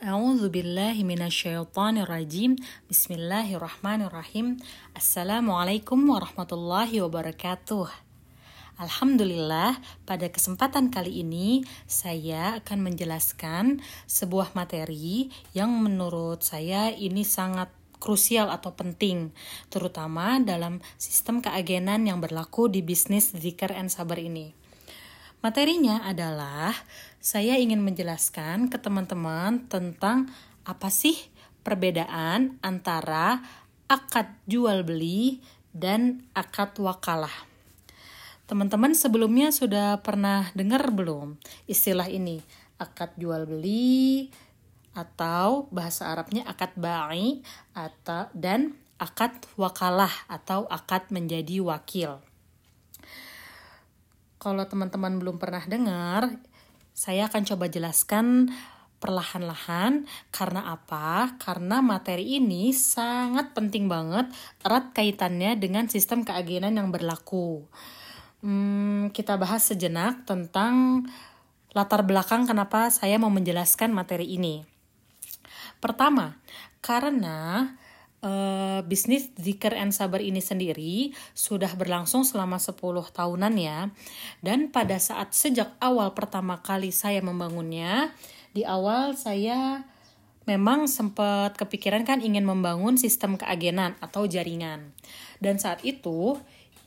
A'udzu billahi minasyaitonir rajim. Bismillahirrahmanirrahim. Assalamualaikum warahmatullahi wabarakatuh. Alhamdulillah, pada kesempatan kali ini saya akan menjelaskan sebuah materi yang menurut saya ini sangat krusial atau penting, terutama dalam sistem keagenan yang berlaku di bisnis zikir and sabar ini. Materinya adalah saya ingin menjelaskan ke teman-teman tentang apa sih perbedaan antara akad jual beli dan akad wakalah. Teman-teman sebelumnya sudah pernah dengar belum istilah ini? Akad jual beli atau bahasa Arabnya akad ba'i atau dan akad wakalah atau akad menjadi wakil. Kalau teman-teman belum pernah dengar, saya akan coba jelaskan perlahan-lahan karena apa? Karena materi ini sangat penting banget erat kaitannya dengan sistem keagenan yang berlaku hmm, kita bahas sejenak tentang latar belakang kenapa saya mau menjelaskan materi ini. Pertama, karena uh, bisnis Zikr and Sabar ini sendiri sudah berlangsung selama 10 tahunan ya. Dan pada saat sejak awal pertama kali saya membangunnya, di awal saya memang sempat kepikiran kan ingin membangun sistem keagenan atau jaringan. Dan saat itu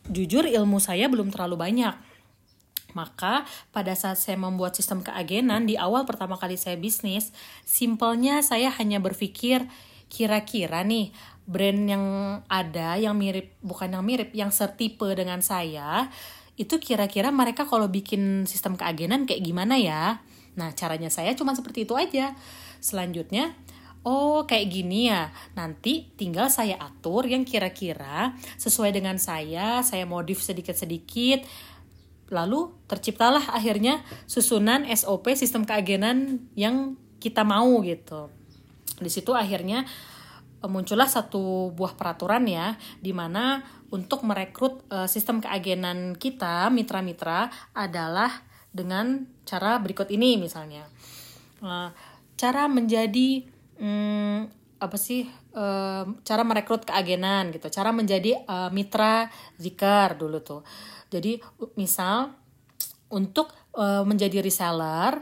jujur ilmu saya belum terlalu banyak. Maka pada saat saya membuat sistem keagenan di awal pertama kali saya bisnis, simpelnya saya hanya berpikir kira-kira nih brand yang ada yang mirip bukan yang mirip yang setipe dengan saya itu kira-kira mereka kalau bikin sistem keagenan kayak gimana ya? Nah, caranya saya cuma seperti itu aja. Selanjutnya, oh kayak gini ya nanti tinggal saya atur yang kira-kira sesuai dengan saya saya modif sedikit-sedikit lalu terciptalah akhirnya susunan SOP sistem keagenan yang kita mau gitu di situ akhirnya eh, muncullah satu buah peraturan ya di mana untuk merekrut uh, sistem keagenan kita mitra-mitra adalah dengan cara berikut ini misalnya. Uh, cara menjadi hmm, apa sih cara merekrut keagenan gitu. Cara menjadi mitra zikar dulu tuh. Jadi misal untuk menjadi reseller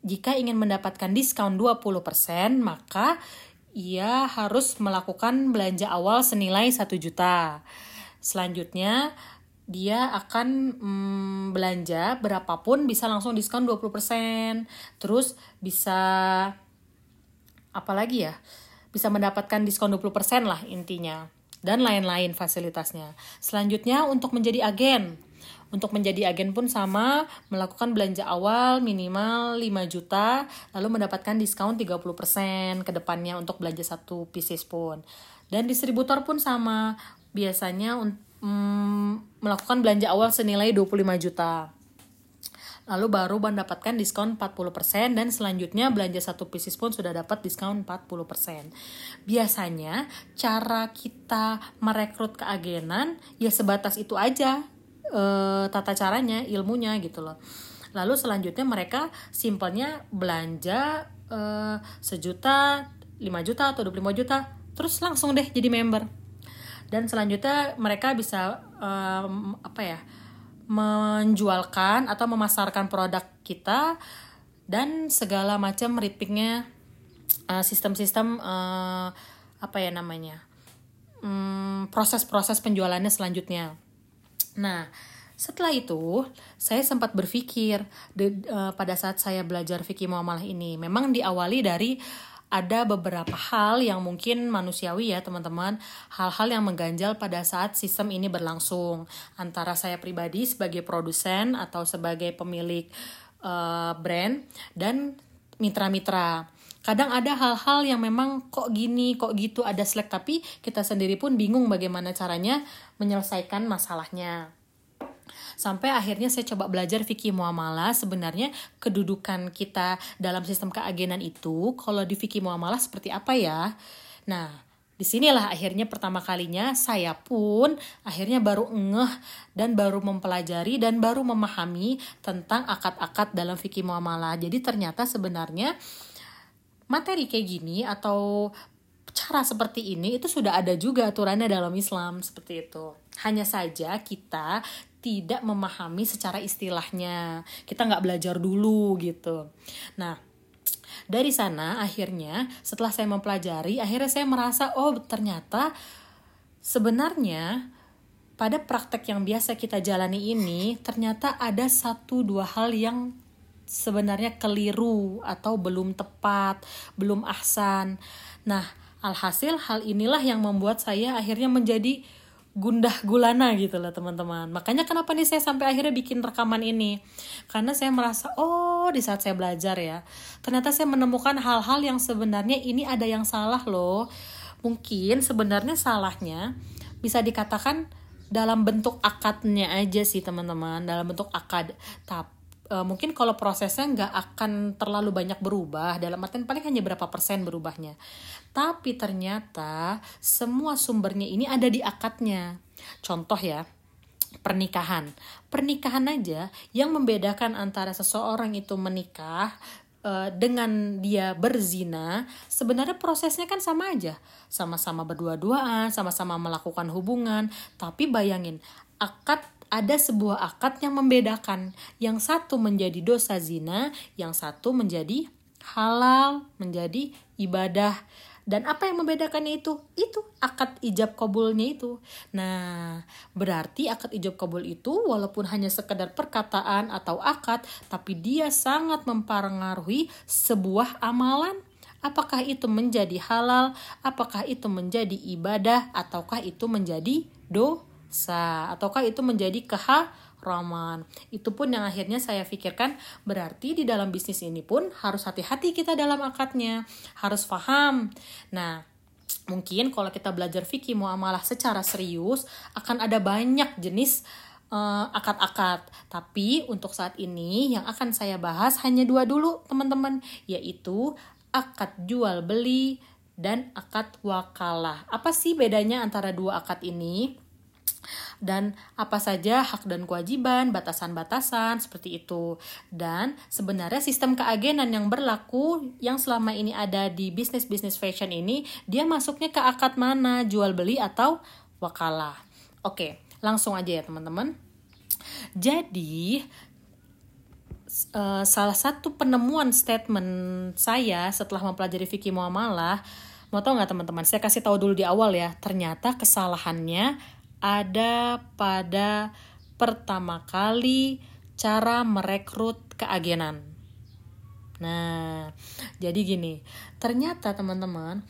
jika ingin mendapatkan diskon 20% maka ia harus melakukan belanja awal senilai 1 juta. Selanjutnya dia akan mm, belanja berapapun bisa langsung diskon 20%. Terus bisa apalagi ya bisa mendapatkan diskon 20% lah intinya dan lain-lain fasilitasnya. Selanjutnya untuk menjadi agen. Untuk menjadi agen pun sama, melakukan belanja awal minimal 5 juta, lalu mendapatkan diskon 30% ke depannya untuk belanja satu pieces pun. Dan distributor pun sama, biasanya um, melakukan belanja awal senilai 25 juta lalu baru mendapatkan diskon 40% dan selanjutnya belanja satu pieces pun sudah dapat diskon 40%. Biasanya cara kita merekrut keagenan ya sebatas itu aja e, tata caranya, ilmunya gitu loh. Lalu selanjutnya mereka simpelnya belanja e, sejuta, 5 juta atau 25 juta, terus langsung deh jadi member. Dan selanjutnya mereka bisa um, apa ya? menjualkan atau memasarkan produk kita dan segala macam uh, sistem-sistem uh, apa ya namanya um, proses-proses penjualannya selanjutnya. Nah setelah itu saya sempat berpikir de, uh, pada saat saya belajar fikih muamalah ini. Memang diawali dari ada beberapa hal yang mungkin manusiawi ya teman-teman. Hal-hal yang mengganjal pada saat sistem ini berlangsung. Antara saya pribadi sebagai produsen atau sebagai pemilik uh, brand dan mitra-mitra. Kadang ada hal-hal yang memang kok gini kok gitu ada slack. Tapi kita sendiri pun bingung bagaimana caranya menyelesaikan masalahnya sampai akhirnya saya coba belajar fikih muamalah sebenarnya kedudukan kita dalam sistem keagenan itu kalau di fikih muamalah seperti apa ya? Nah di sinilah akhirnya pertama kalinya saya pun akhirnya baru ngeh dan baru mempelajari dan baru memahami tentang akad-akad dalam fikih muamalah jadi ternyata sebenarnya materi kayak gini atau cara seperti ini itu sudah ada juga aturannya dalam Islam seperti itu. Hanya saja kita tidak memahami secara istilahnya. Kita nggak belajar dulu gitu. Nah, dari sana akhirnya setelah saya mempelajari, akhirnya saya merasa oh ternyata sebenarnya pada praktek yang biasa kita jalani ini ternyata ada satu dua hal yang sebenarnya keliru atau belum tepat, belum ahsan. Nah, alhasil hal inilah yang membuat saya akhirnya menjadi gundah gulana gitu loh teman-teman. Makanya kenapa nih saya sampai akhirnya bikin rekaman ini? Karena saya merasa oh di saat saya belajar ya ternyata saya menemukan hal-hal yang sebenarnya ini ada yang salah loh. Mungkin sebenarnya salahnya bisa dikatakan dalam bentuk akadnya aja sih teman-teman. Dalam bentuk akad. Tapi uh, mungkin kalau prosesnya nggak akan terlalu banyak berubah dalam artian paling hanya berapa persen berubahnya. Tapi ternyata semua sumbernya ini ada di akadnya. Contoh ya pernikahan. Pernikahan aja yang membedakan antara seseorang itu menikah uh, dengan dia berzina sebenarnya prosesnya kan sama aja. Sama-sama berdua-duaan sama-sama melakukan hubungan. Tapi bayangin akad ada sebuah akad yang membedakan. Yang satu menjadi dosa zina, yang satu menjadi halal, menjadi ibadah. Dan apa yang membedakannya itu? Itu akad ijab kabulnya itu. Nah, berarti akad ijab kabul itu walaupun hanya sekedar perkataan atau akad, tapi dia sangat mempengaruhi sebuah amalan. Apakah itu menjadi halal, apakah itu menjadi ibadah, ataukah itu menjadi dosa sah ataukah itu menjadi keharaman itu pun yang akhirnya saya pikirkan berarti di dalam bisnis ini pun harus hati-hati kita dalam akadnya harus paham nah mungkin kalau kita belajar fikih muamalah secara serius akan ada banyak jenis uh, akad-akad. Tapi untuk saat ini yang akan saya bahas hanya dua dulu teman-teman, yaitu akad jual beli dan akad wakalah. Apa sih bedanya antara dua akad ini? Dan apa saja hak dan kewajiban, batasan-batasan seperti itu. Dan sebenarnya sistem keagenan yang berlaku yang selama ini ada di bisnis-bisnis fashion ini, dia masuknya ke akad mana, jual beli atau wakalah. Oke, langsung aja ya teman-teman. Jadi uh, salah satu penemuan statement saya setelah mempelajari fikih muamalah mau tau nggak teman-teman saya kasih tahu dulu di awal ya ternyata kesalahannya ada pada pertama kali cara merekrut keagenan. Nah, jadi gini, ternyata teman-teman,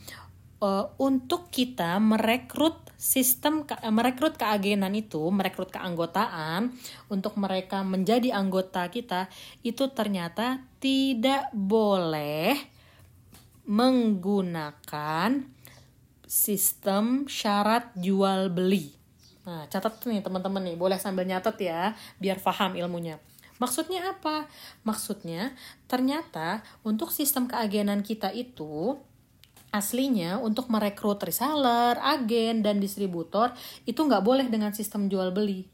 uh, untuk kita merekrut sistem ke, merekrut keagenan itu, merekrut keanggotaan untuk mereka menjadi anggota kita itu ternyata tidak boleh menggunakan sistem syarat jual beli. Nah, catat nih teman-teman nih, boleh sambil nyatet ya, biar paham ilmunya. Maksudnya apa? Maksudnya ternyata untuk sistem keagenan kita itu aslinya untuk merekrut reseller, agen, dan distributor itu nggak boleh dengan sistem jual beli.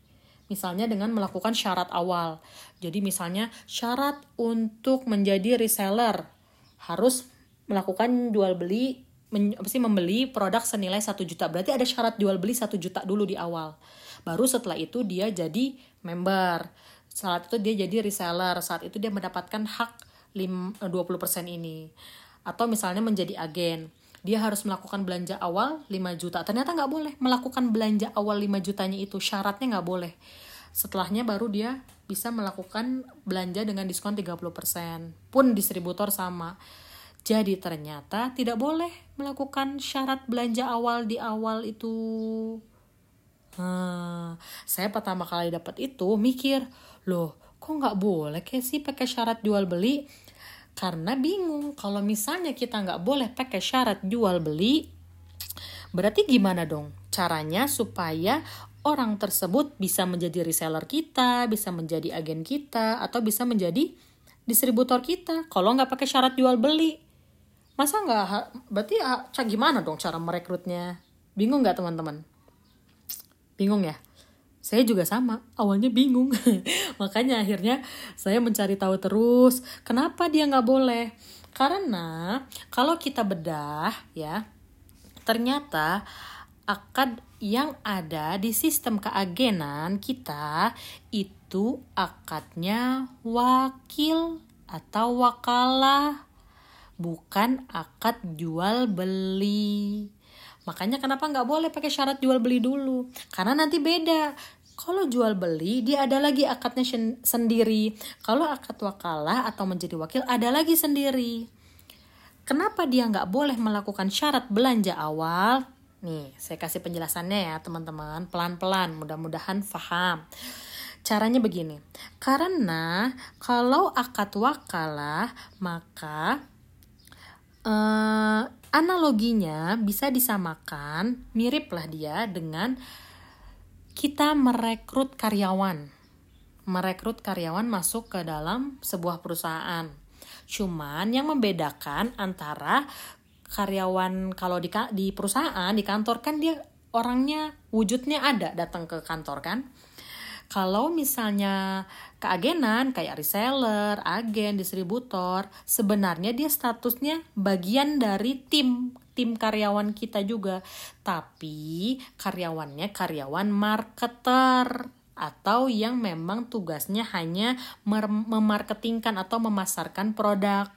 Misalnya dengan melakukan syarat awal. Jadi misalnya syarat untuk menjadi reseller harus melakukan jual beli men, apa sih membeli produk senilai satu juta. Berarti ada syarat jual beli satu juta dulu di awal. Baru setelah itu dia jadi member. Saat itu dia jadi reseller. Saat itu dia mendapatkan hak 20% eh, ini. Atau misalnya menjadi agen. Dia harus melakukan belanja awal 5 juta. Ternyata nggak boleh melakukan belanja awal 5 jutanya itu. Syaratnya nggak boleh. Setelahnya baru dia bisa melakukan belanja dengan diskon 30% pun distributor sama jadi ternyata tidak boleh melakukan syarat belanja awal di awal itu. Hmm, saya pertama kali dapat itu mikir, loh kok nggak boleh kayak sih pakai syarat jual beli? Karena bingung kalau misalnya kita nggak boleh pakai syarat jual beli, berarti gimana dong caranya supaya orang tersebut bisa menjadi reseller kita, bisa menjadi agen kita, atau bisa menjadi distributor kita kalau nggak pakai syarat jual beli masa nggak berarti cak gimana dong cara merekrutnya? Bingung nggak teman-teman? Bingung ya? Saya juga sama awalnya bingung. Makanya akhirnya saya mencari tahu terus kenapa dia nggak boleh? Karena kalau kita bedah ya, ternyata akad yang ada di sistem keagenan kita itu akadnya wakil atau wakalah bukan akad jual beli. Makanya kenapa nggak boleh pakai syarat jual beli dulu? Karena nanti beda. Kalau jual beli dia ada lagi akadnya sendiri. Kalau akad wakalah atau menjadi wakil ada lagi sendiri. Kenapa dia nggak boleh melakukan syarat belanja awal? Nih saya kasih penjelasannya ya teman-teman. Pelan-pelan mudah-mudahan paham Caranya begini, karena kalau akad wakalah maka eh, analoginya bisa disamakan miriplah dia dengan kita merekrut karyawan, merekrut karyawan masuk ke dalam sebuah perusahaan. Cuman yang membedakan antara karyawan kalau di di perusahaan di kantor kan dia orangnya wujudnya ada datang ke kantor kan kalau misalnya keagenan kayak reseller, agen, distributor, sebenarnya dia statusnya bagian dari tim tim karyawan kita juga. Tapi karyawannya karyawan marketer atau yang memang tugasnya hanya memarketingkan atau memasarkan produk.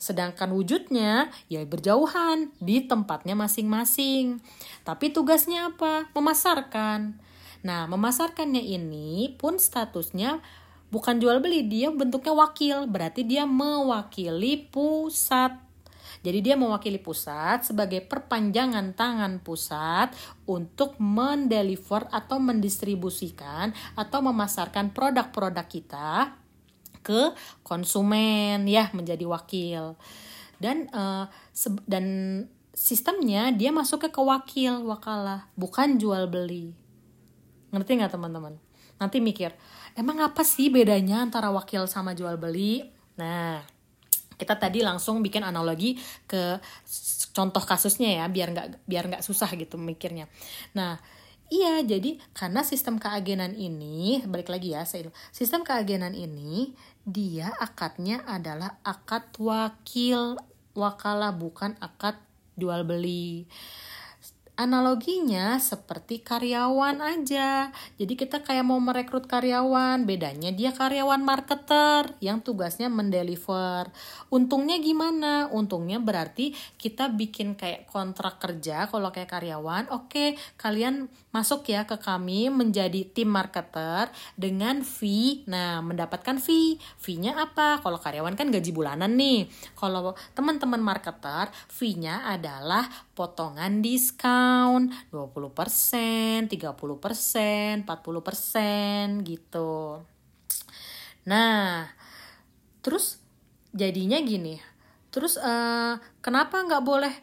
Sedangkan wujudnya ya berjauhan di tempatnya masing-masing. Tapi tugasnya apa? Memasarkan. Nah, memasarkannya ini pun statusnya bukan jual beli, dia bentuknya wakil, berarti dia mewakili pusat. Jadi dia mewakili pusat sebagai perpanjangan tangan pusat untuk mendeliver atau mendistribusikan atau memasarkan produk-produk kita ke konsumen ya menjadi wakil. Dan uh, dan sistemnya dia masuk ke wakil wakalah, bukan jual beli. Ngerti nggak teman-teman? Nanti mikir, emang apa sih bedanya antara wakil sama jual beli? Nah, kita tadi langsung bikin analogi ke contoh kasusnya ya, biar nggak biar nggak susah gitu mikirnya. Nah, iya jadi karena sistem keagenan ini balik lagi ya, saya sistem keagenan ini dia akadnya adalah akad wakil wakalah bukan akad jual beli. Analoginya seperti karyawan aja. Jadi kita kayak mau merekrut karyawan, bedanya dia karyawan marketer yang tugasnya mendeliver. Untungnya gimana? Untungnya berarti kita bikin kayak kontrak kerja kalau kayak karyawan, oke, okay, kalian masuk ya ke kami menjadi tim marketer dengan fee. Nah, mendapatkan fee. Fee-nya apa? Kalau karyawan kan gaji bulanan nih. Kalau teman-teman marketer, fee-nya adalah potongan diskon 20%, 30%, 40% gitu. Nah, terus jadinya gini. Terus uh, kenapa nggak boleh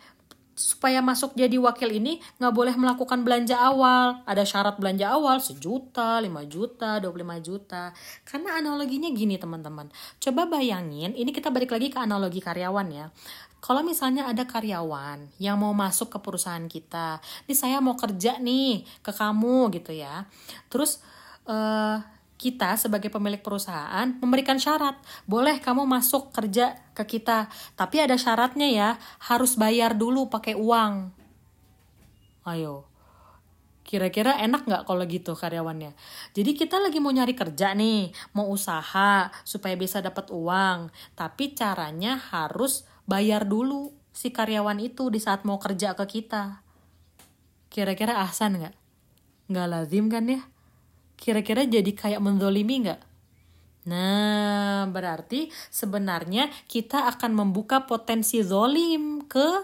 supaya masuk jadi wakil ini nggak boleh melakukan belanja awal. Ada syarat belanja awal sejuta lima juta dua puluh lima juta. Karena analoginya gini teman-teman. Coba bayangin ini kita balik lagi ke analogi karyawan ya. Kalau misalnya ada karyawan yang mau masuk ke perusahaan kita, ini saya mau kerja nih ke kamu gitu ya. Terus uh, kita sebagai pemilik perusahaan memberikan syarat, boleh kamu masuk kerja ke kita, tapi ada syaratnya ya, harus bayar dulu pakai uang. Ayo, kira-kira enak nggak kalau gitu karyawannya jadi kita lagi mau nyari kerja nih mau usaha supaya bisa dapat uang tapi caranya harus bayar dulu si karyawan itu di saat mau kerja ke kita. Kira-kira ahsan nggak? Nggak lazim kan ya? Kira-kira jadi kayak mendolimi nggak? Nah, berarti sebenarnya kita akan membuka potensi zolim ke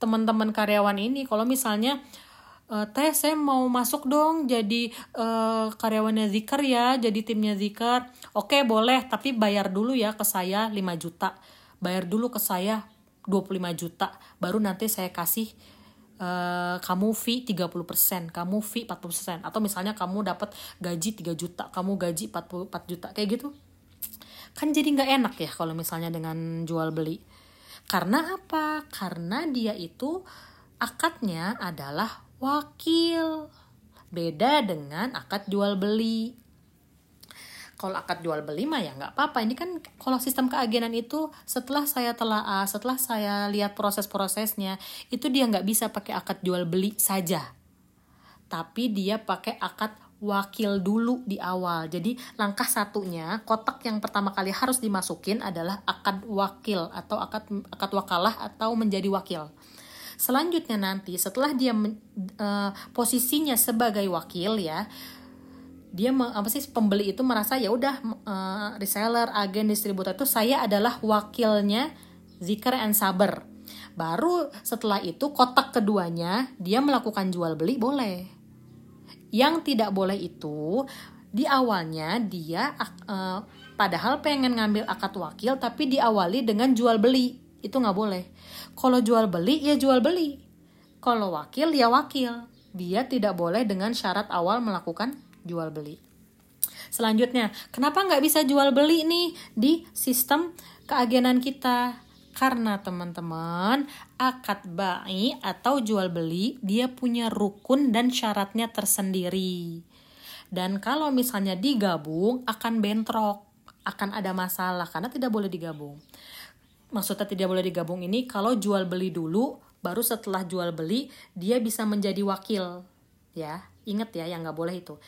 teman-teman karyawan ini. Kalau misalnya, e, teh saya mau masuk dong jadi e, karyawannya Zikar ya, jadi timnya Zikar. Oke boleh, tapi bayar dulu ya ke saya 5 juta bayar dulu ke saya 25 juta baru nanti saya kasih uh, kamu fee 30%, kamu fee 40%, atau misalnya kamu dapat gaji 3 juta, kamu gaji 44 juta, kayak gitu. Kan jadi nggak enak ya kalau misalnya dengan jual beli. Karena apa? Karena dia itu akadnya adalah wakil. Beda dengan akad jual beli. Kalau akad jual beli mah ya nggak apa-apa. Ini kan kalau sistem keagenan itu setelah saya telah setelah saya lihat proses-prosesnya, itu dia nggak bisa pakai akad jual beli saja. Tapi dia pakai akad wakil dulu di awal. Jadi langkah satunya, kotak yang pertama kali harus dimasukin adalah akad wakil atau akad akad wakalah atau menjadi wakil. Selanjutnya nanti setelah dia uh, posisinya sebagai wakil ya, dia apa sih pembeli itu merasa ya udah uh, reseller, agen, distributor itu saya adalah wakilnya Zikr and Saber. Baru setelah itu kotak keduanya dia melakukan jual beli boleh yang tidak boleh itu di awalnya dia uh, padahal pengen ngambil akad wakil tapi diawali dengan jual beli. Itu nggak boleh. Kalau jual beli ya jual beli. Kalau wakil ya wakil. Dia tidak boleh dengan syarat awal melakukan jual beli. Selanjutnya, kenapa nggak bisa jual beli nih di sistem keagenan kita? Karena teman-teman, akad ba'i atau jual beli dia punya rukun dan syaratnya tersendiri. Dan kalau misalnya digabung akan bentrok, akan ada masalah karena tidak boleh digabung. Maksudnya tidak boleh digabung ini kalau jual beli dulu, baru setelah jual beli dia bisa menjadi wakil. Ya, ingat ya yang nggak boleh itu.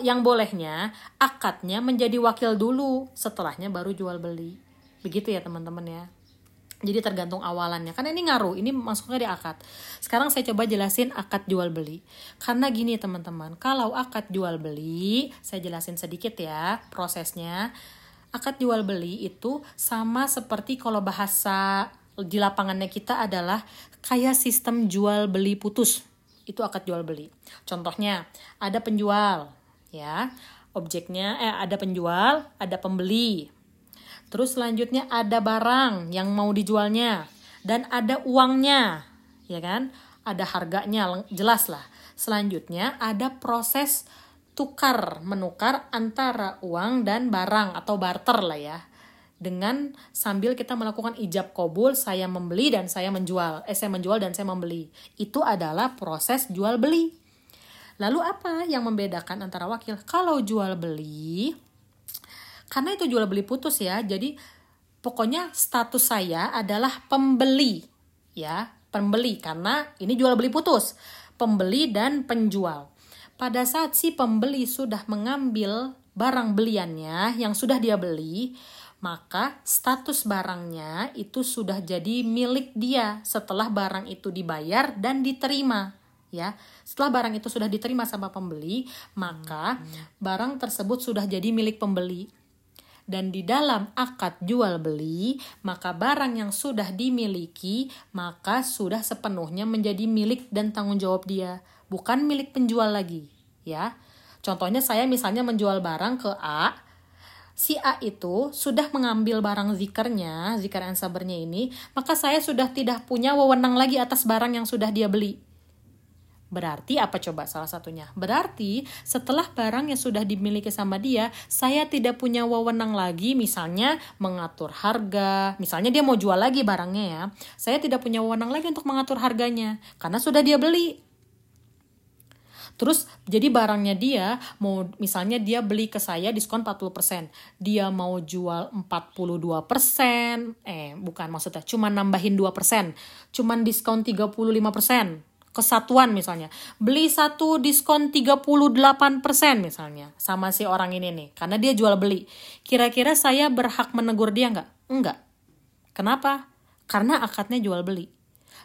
Yang bolehnya akadnya menjadi wakil dulu, setelahnya baru jual beli. Begitu ya teman-teman ya. Jadi tergantung awalannya. Karena ini ngaruh, ini masuknya di akad. Sekarang saya coba jelasin akad jual beli. Karena gini teman-teman, kalau akad jual beli, saya jelasin sedikit ya prosesnya. Akad jual beli itu sama seperti kalau bahasa di lapangannya kita adalah kayak sistem jual beli putus. Itu akad jual beli. Contohnya, ada penjual, ya. Objeknya eh ada penjual, ada pembeli Terus selanjutnya ada barang yang mau dijualnya dan ada uangnya, ya kan? Ada harganya, jelas lah. Selanjutnya ada proses tukar menukar antara uang dan barang atau barter lah ya. Dengan sambil kita melakukan ijab kobul, saya membeli dan saya menjual. Eh, saya menjual dan saya membeli. Itu adalah proses jual beli. Lalu apa yang membedakan antara wakil? Kalau jual beli, karena itu jual beli putus ya jadi pokoknya status saya adalah pembeli ya pembeli karena ini jual beli putus pembeli dan penjual pada saat si pembeli sudah mengambil barang beliannya yang sudah dia beli maka status barangnya itu sudah jadi milik dia setelah barang itu dibayar dan diterima ya. Setelah barang itu sudah diterima sama pembeli, maka barang tersebut sudah jadi milik pembeli dan di dalam akad jual beli, maka barang yang sudah dimiliki maka sudah sepenuhnya menjadi milik dan tanggung jawab dia, bukan milik penjual lagi, ya. Contohnya saya misalnya menjual barang ke A, si A itu sudah mengambil barang zikernya, zikar yang sabarnya ini, maka saya sudah tidak punya wewenang lagi atas barang yang sudah dia beli Berarti apa coba salah satunya? Berarti setelah barang yang sudah dimiliki sama dia, saya tidak punya wewenang lagi misalnya mengatur harga. Misalnya dia mau jual lagi barangnya ya. Saya tidak punya wewenang lagi untuk mengatur harganya karena sudah dia beli. Terus jadi barangnya dia mau misalnya dia beli ke saya diskon 40%. Dia mau jual 42%, eh bukan maksudnya cuma nambahin 2%, cuman diskon 35% kesatuan misalnya. Beli satu diskon 38% misalnya sama si orang ini nih. Karena dia jual beli. Kira-kira saya berhak menegur dia nggak? Enggak kenapa? Karena akadnya jual beli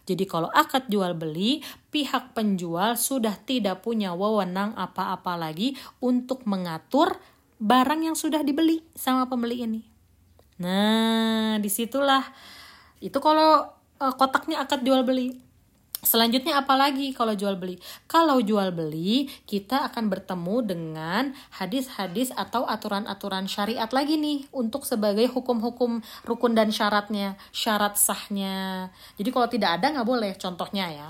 jadi kalau akad jual beli pihak penjual sudah tidak punya wewenang apa-apa lagi untuk mengatur barang yang sudah dibeli sama pembeli ini. Nah di situlah. Itu kalau uh, kotaknya akad jual beli Selanjutnya apalagi kalau jual beli? Kalau jual beli, kita akan bertemu dengan hadis-hadis atau aturan-aturan syariat lagi nih untuk sebagai hukum-hukum rukun dan syaratnya, syarat sahnya. Jadi kalau tidak ada nggak boleh. Contohnya ya,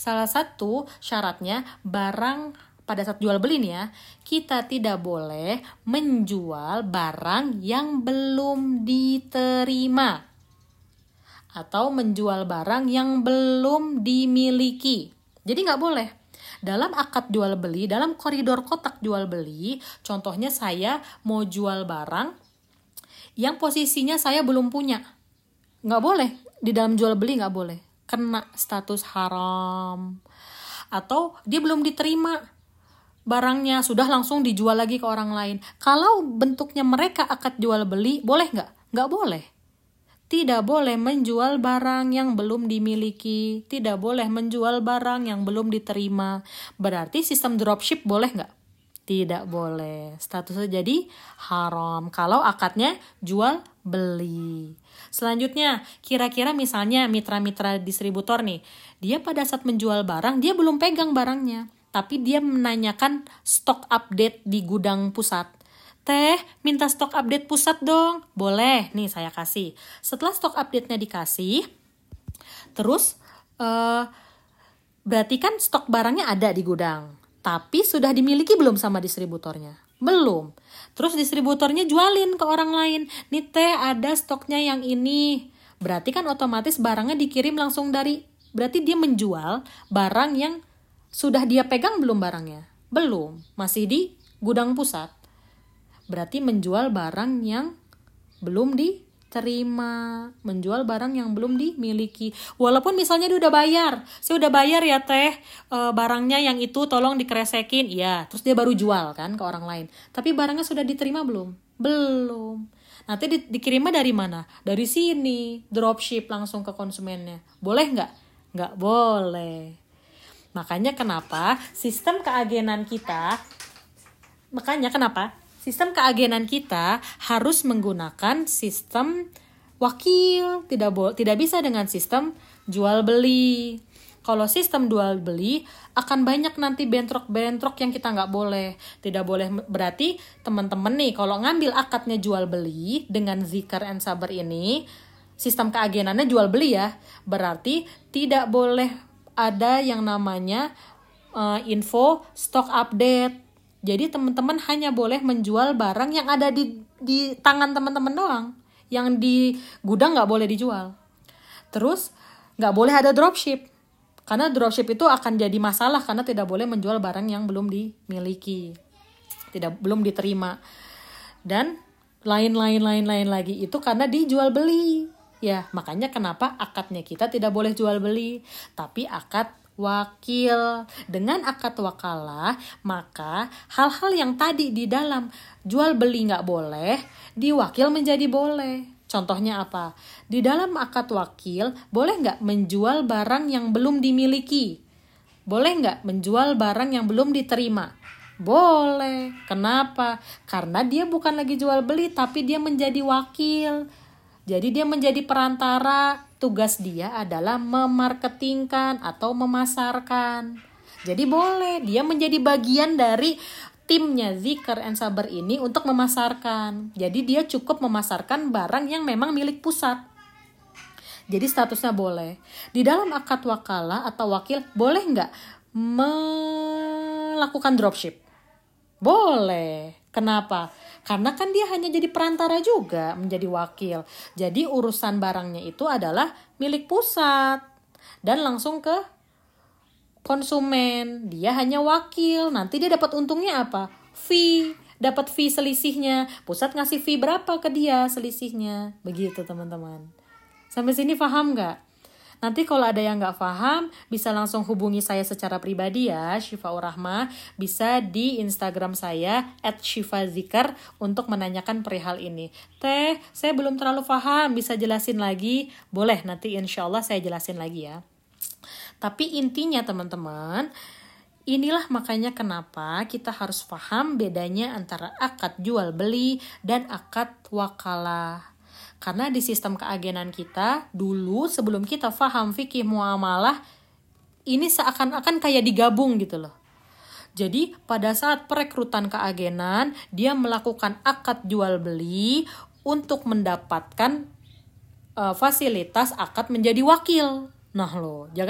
salah satu syaratnya barang pada saat jual beli nih ya, kita tidak boleh menjual barang yang belum diterima atau menjual barang yang belum dimiliki. Jadi nggak boleh. dalam akad jual beli, dalam koridor kotak jual beli, contohnya saya mau jual barang yang posisinya saya belum punya. Nggak boleh, di dalam jual beli nggak boleh. Kena status haram. Atau dia belum diterima barangnya, sudah langsung dijual lagi ke orang lain. Kalau bentuknya mereka akad jual beli, boleh nggak? Nggak boleh tidak boleh menjual barang yang belum dimiliki, tidak boleh menjual barang yang belum diterima. Berarti sistem dropship boleh nggak? Tidak boleh. Statusnya jadi haram. Kalau akadnya jual beli. Selanjutnya, kira-kira misalnya mitra-mitra distributor nih, dia pada saat menjual barang, dia belum pegang barangnya. Tapi dia menanyakan stok update di gudang pusat Teh, minta stok update pusat dong. Boleh, nih saya kasih. Setelah stok update-nya dikasih, terus uh, berarti kan stok barangnya ada di gudang. Tapi sudah dimiliki belum sama distributornya? Belum. Terus distributornya jualin ke orang lain. Nih teh ada stoknya yang ini. Berarti kan otomatis barangnya dikirim langsung dari berarti dia menjual barang yang sudah dia pegang belum barangnya? Belum, masih di gudang pusat berarti menjual barang yang belum diterima, menjual barang yang belum dimiliki. Walaupun misalnya dia udah bayar, saya udah bayar ya teh e, barangnya yang itu tolong dikresekin, ya, terus dia baru jual kan ke orang lain. Tapi barangnya sudah diterima belum? Belum. Nanti di, dikirimnya dari mana? Dari sini, dropship langsung ke konsumennya. Boleh nggak? Nggak boleh. Makanya kenapa sistem keagenan kita, makanya kenapa sistem keagenan kita harus menggunakan sistem wakil, tidak bo tidak bisa dengan sistem jual beli. Kalau sistem jual beli akan banyak nanti bentrok-bentrok yang kita nggak boleh. Tidak boleh berarti teman-teman nih kalau ngambil akadnya jual beli dengan zikar and sabar ini, sistem keagenannya jual beli ya. Berarti tidak boleh ada yang namanya uh, info stock update jadi teman-teman hanya boleh menjual barang yang ada di di tangan teman-teman doang. Yang di gudang nggak boleh dijual. Terus nggak boleh ada dropship. Karena dropship itu akan jadi masalah karena tidak boleh menjual barang yang belum dimiliki. Tidak belum diterima. Dan lain-lain lain-lain lagi itu karena dijual beli. Ya, makanya kenapa akadnya kita tidak boleh jual beli, tapi akad wakil. Dengan akad wakalah, maka hal-hal yang tadi di dalam jual beli nggak boleh, diwakil menjadi boleh. Contohnya apa? Di dalam akad wakil, boleh nggak menjual barang yang belum dimiliki? Boleh nggak menjual barang yang belum diterima? Boleh. Kenapa? Karena dia bukan lagi jual beli, tapi dia menjadi wakil. Jadi dia menjadi perantara tugas dia adalah memarketingkan atau memasarkan. Jadi boleh dia menjadi bagian dari timnya Zikr and Sabar ini untuk memasarkan. Jadi dia cukup memasarkan barang yang memang milik pusat. Jadi statusnya boleh. Di dalam akad wakala atau wakil boleh nggak melakukan dropship? Boleh. Kenapa? Karena kan dia hanya jadi perantara juga menjadi wakil. Jadi urusan barangnya itu adalah milik pusat dan langsung ke konsumen. Dia hanya wakil. Nanti dia dapat untungnya apa? Fee. Dapat fee selisihnya. Pusat ngasih fee berapa ke dia selisihnya. Begitu teman-teman. Sampai sini paham nggak? Nanti kalau ada yang nggak paham, bisa langsung hubungi saya secara pribadi ya, Syifa Urahma. Bisa di Instagram saya, at Zikar, untuk menanyakan perihal ini. Teh, saya belum terlalu paham, bisa jelasin lagi? Boleh, nanti insya Allah saya jelasin lagi ya. Tapi intinya teman-teman, Inilah makanya kenapa kita harus paham bedanya antara akad jual beli dan akad wakalah. Karena di sistem keagenan kita, dulu sebelum kita faham fikih muamalah, ini seakan-akan kayak digabung gitu loh. Jadi pada saat perekrutan keagenan, dia melakukan akad jual beli untuk mendapatkan uh, fasilitas akad menjadi wakil. Nah loh. Ya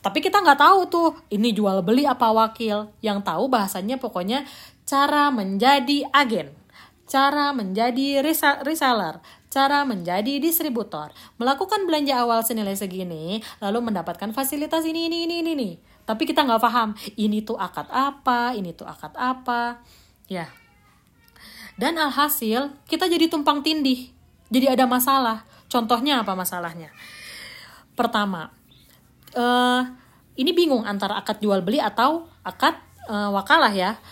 Tapi kita nggak tahu tuh ini jual beli apa wakil. Yang tahu bahasanya pokoknya cara menjadi agen, cara menjadi reseller, Cara menjadi distributor. Melakukan belanja awal senilai segini, lalu mendapatkan fasilitas ini, ini, ini, ini, ini. Tapi kita nggak paham, ini tuh akad apa, ini tuh akad apa. Ya. Dan alhasil, kita jadi tumpang tindih. Jadi ada masalah. Contohnya apa masalahnya? Pertama, uh, ini bingung antara akad jual beli atau akad uh, wakalah ya.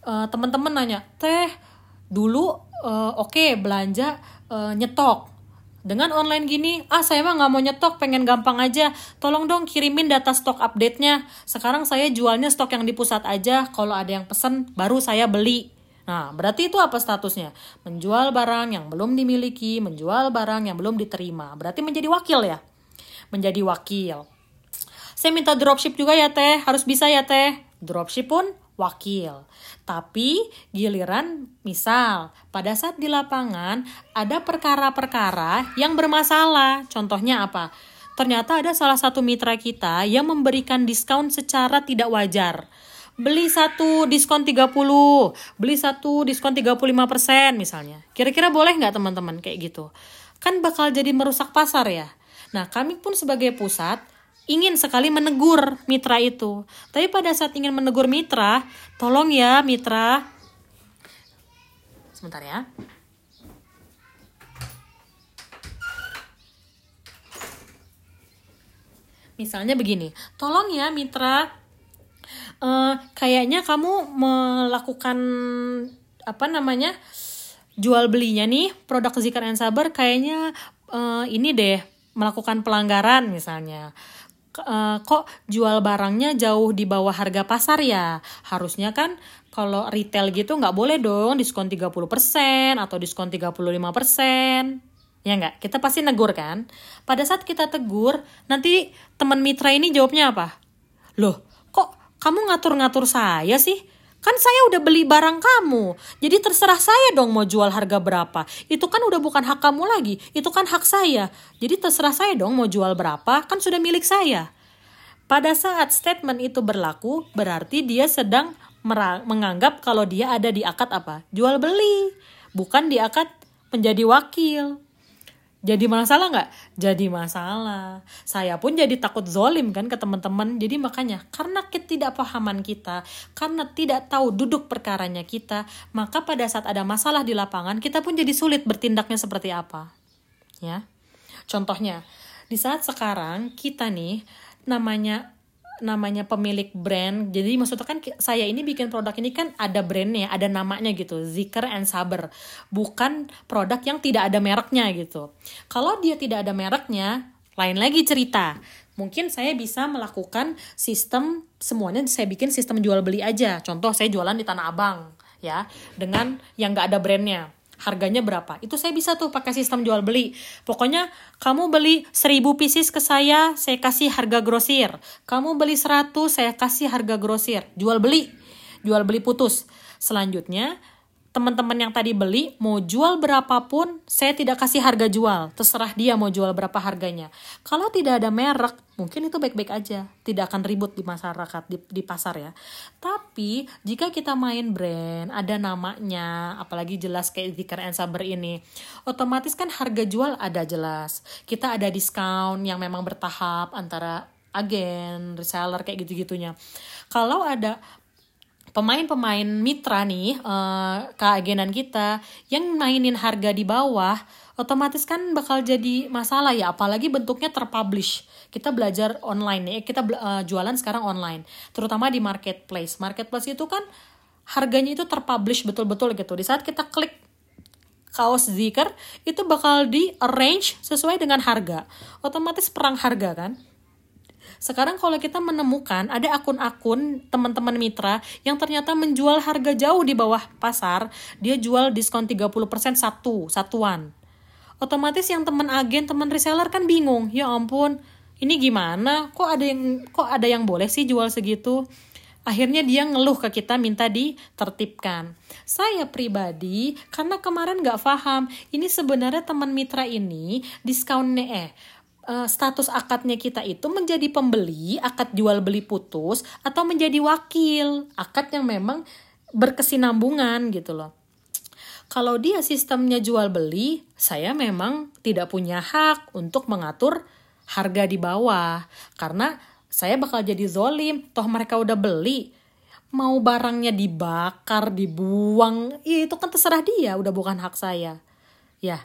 Uh, Teman-teman nanya, teh dulu uh, oke okay, belanja uh, nyetok dengan online gini, ah saya mah nggak mau nyetok, pengen gampang aja. Tolong dong kirimin data stok update-nya. Sekarang saya jualnya stok yang di pusat aja. Kalau ada yang pesen, baru saya beli. Nah, berarti itu apa statusnya? Menjual barang yang belum dimiliki, menjual barang yang belum diterima. Berarti menjadi wakil ya? Menjadi wakil. Saya minta dropship juga ya teh, harus bisa ya teh. Dropship pun wakil. Tapi giliran misal pada saat di lapangan ada perkara-perkara yang bermasalah. Contohnya apa? Ternyata ada salah satu mitra kita yang memberikan diskon secara tidak wajar. Beli satu diskon 30, beli satu diskon 35% misalnya. Kira-kira boleh nggak teman-teman kayak gitu? Kan bakal jadi merusak pasar ya. Nah kami pun sebagai pusat ingin sekali menegur mitra itu. Tapi pada saat ingin menegur mitra, tolong ya mitra. Sebentar ya. Misalnya begini, tolong ya mitra, uh, kayaknya kamu melakukan apa namanya jual belinya nih produk Zikar and Sabar kayaknya uh, ini deh melakukan pelanggaran misalnya uh, kok jual barangnya jauh di bawah harga pasar ya? Harusnya kan kalau retail gitu nggak boleh dong diskon 30% atau diskon 35% ya nggak? Kita pasti negur kan? Pada saat kita tegur nanti teman mitra ini jawabnya apa? Loh kok kamu ngatur-ngatur saya sih Kan saya udah beli barang kamu. Jadi terserah saya dong mau jual harga berapa. Itu kan udah bukan hak kamu lagi. Itu kan hak saya. Jadi terserah saya dong mau jual berapa. Kan sudah milik saya. Pada saat statement itu berlaku, berarti dia sedang menganggap kalau dia ada di akad apa? Jual beli. Bukan di akad menjadi wakil. Jadi masalah nggak? Jadi masalah. Saya pun jadi takut zolim kan ke teman-teman. Jadi makanya karena ketidakpahaman kita, karena tidak tahu duduk perkaranya kita, maka pada saat ada masalah di lapangan kita pun jadi sulit bertindaknya seperti apa. Ya. Contohnya, di saat sekarang kita nih namanya namanya pemilik brand. Jadi maksudnya kan saya ini bikin produk ini kan ada brandnya ada namanya gitu Zikr and Saber. Bukan produk yang tidak ada mereknya gitu. Kalau dia tidak ada mereknya lain lagi cerita. Mungkin saya bisa melakukan sistem semuanya saya bikin sistem jual beli aja. Contoh saya jualan di Tanah Abang ya dengan yang nggak ada brandnya harganya berapa. Itu saya bisa tuh pakai sistem jual beli. Pokoknya kamu beli 1000 pieces ke saya saya kasih harga grosir. Kamu beli 100 saya kasih harga grosir. Jual beli. Jual beli putus. Selanjutnya teman-teman yang tadi beli mau jual berapapun saya tidak kasih harga jual. Terserah dia mau jual berapa harganya. Kalau tidak ada merek mungkin itu baik-baik aja. Tidak akan ribut di masyarakat di, di pasar ya. Tapi jika kita main brand ada namanya apalagi jelas kayak Zikr and Saber ini otomatis kan harga jual ada jelas. Kita ada diskon yang memang bertahap antara agen reseller kayak gitu-gitunya. Kalau ada pemain-pemain mitra nih uh, keagenan kita yang mainin harga di bawah otomatis kan bakal jadi masalah ya apalagi bentuknya terpublish. Kita belajar online nih kita uh, jualan sekarang online terutama di marketplace. Marketplace itu kan harganya itu terpublish betul-betul gitu. Di saat kita klik kaos zikr itu bakal di arrange sesuai dengan harga. Otomatis perang harga kan sekarang kalau kita menemukan ada akun-akun teman-teman mitra yang ternyata menjual harga jauh di bawah pasar, dia jual diskon 30% satu, satuan. Otomatis yang teman agen, teman reseller kan bingung. Ya ampun, ini gimana? Kok ada yang kok ada yang boleh sih jual segitu? Akhirnya dia ngeluh ke kita minta ditertibkan. Saya pribadi karena kemarin nggak paham ini sebenarnya teman mitra ini diskonnya eh uh, status akadnya kita itu menjadi pembeli, akad jual beli putus atau menjadi wakil, akad yang memang berkesinambungan gitu loh. Kalau dia sistemnya jual beli, saya memang tidak punya hak untuk mengatur harga di bawah. Karena saya bakal jadi zolim, toh mereka udah beli. Mau barangnya dibakar, dibuang, ya itu kan terserah dia, udah bukan hak saya. Ya,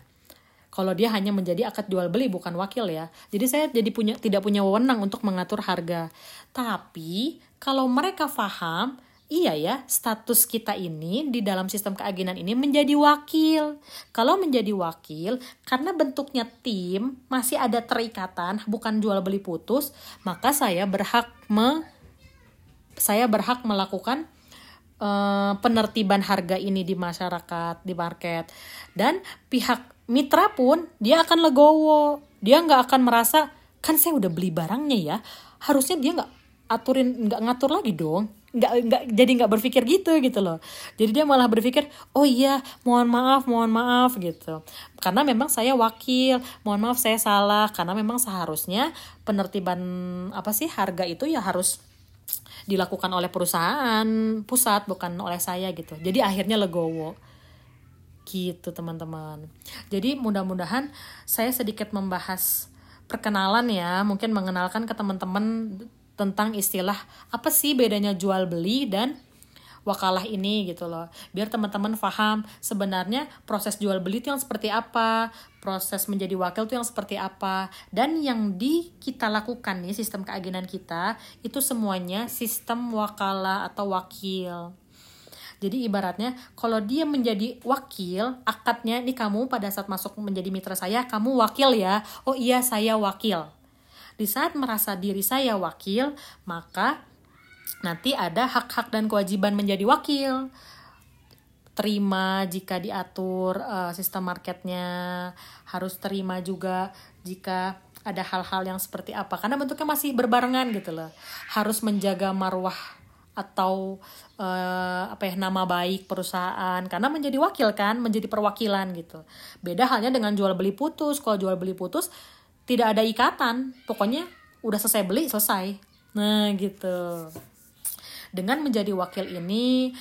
kalau dia hanya menjadi akad jual beli bukan wakil ya. Jadi saya jadi punya tidak punya wewenang untuk mengatur harga. Tapi kalau mereka paham iya ya, status kita ini di dalam sistem keagenan ini menjadi wakil. Kalau menjadi wakil, karena bentuknya tim, masih ada terikatan, bukan jual beli putus, maka saya berhak me saya berhak melakukan uh, penertiban harga ini di masyarakat, di market. Dan pihak mitra pun dia akan legowo. Dia nggak akan merasa kan saya udah beli barangnya ya. Harusnya dia nggak aturin nggak ngatur lagi dong. Nggak nggak jadi nggak berpikir gitu gitu loh. Jadi dia malah berpikir oh iya mohon maaf mohon maaf gitu. Karena memang saya wakil mohon maaf saya salah. Karena memang seharusnya penertiban apa sih harga itu ya harus dilakukan oleh perusahaan pusat bukan oleh saya gitu. Jadi akhirnya legowo gitu teman-teman. Jadi mudah-mudahan saya sedikit membahas perkenalan ya. Mungkin mengenalkan ke teman-teman tentang istilah apa sih bedanya jual beli dan wakalah ini gitu loh. Biar teman-teman paham sebenarnya proses jual beli itu yang seperti apa proses menjadi wakil itu yang seperti apa dan yang di kita lakukan nih sistem keagenan kita itu semuanya sistem wakalah atau wakil jadi ibaratnya kalau dia menjadi wakil akadnya nih kamu pada saat masuk menjadi mitra saya kamu wakil ya oh iya saya wakil di saat merasa diri saya wakil, maka nanti ada hak-hak dan kewajiban menjadi wakil. Terima jika diatur uh, sistem marketnya, harus terima juga jika ada hal-hal yang seperti apa. Karena bentuknya masih berbarengan gitu loh. Harus menjaga marwah atau uh, apa ya nama baik perusahaan. Karena menjadi wakil kan menjadi perwakilan gitu. Beda halnya dengan jual beli putus. Kalau jual beli putus tidak ada ikatan. Pokoknya udah selesai beli selesai. Nah gitu. Dengan menjadi wakil ini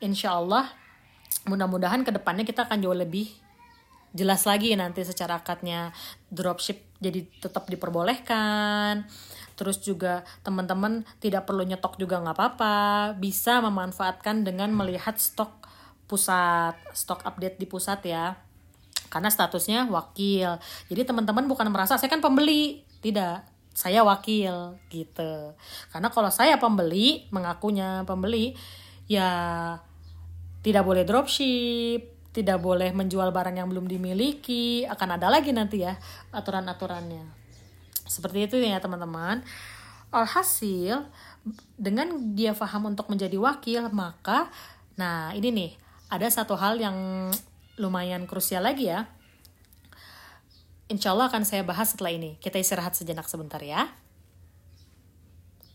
insya Allah mudah-mudahan ke depannya kita akan jauh lebih jelas lagi nanti secara akadnya. Dropship jadi tetap diperbolehkan terus juga teman-teman tidak perlu nyetok juga nggak apa-apa bisa memanfaatkan dengan melihat stok pusat stok update di pusat ya karena statusnya wakil. Jadi teman-teman bukan merasa saya kan pembeli, tidak. Saya wakil gitu. Karena kalau saya pembeli, mengakunya pembeli, ya tidak boleh dropship, tidak boleh menjual barang yang belum dimiliki, akan ada lagi nanti ya aturan-aturannya. Seperti itu ya teman-teman. Alhasil dengan dia paham untuk menjadi wakil, maka nah ini nih ada satu hal yang lumayan krusial lagi ya. Insya Allah akan saya bahas setelah ini. Kita istirahat sejenak sebentar ya.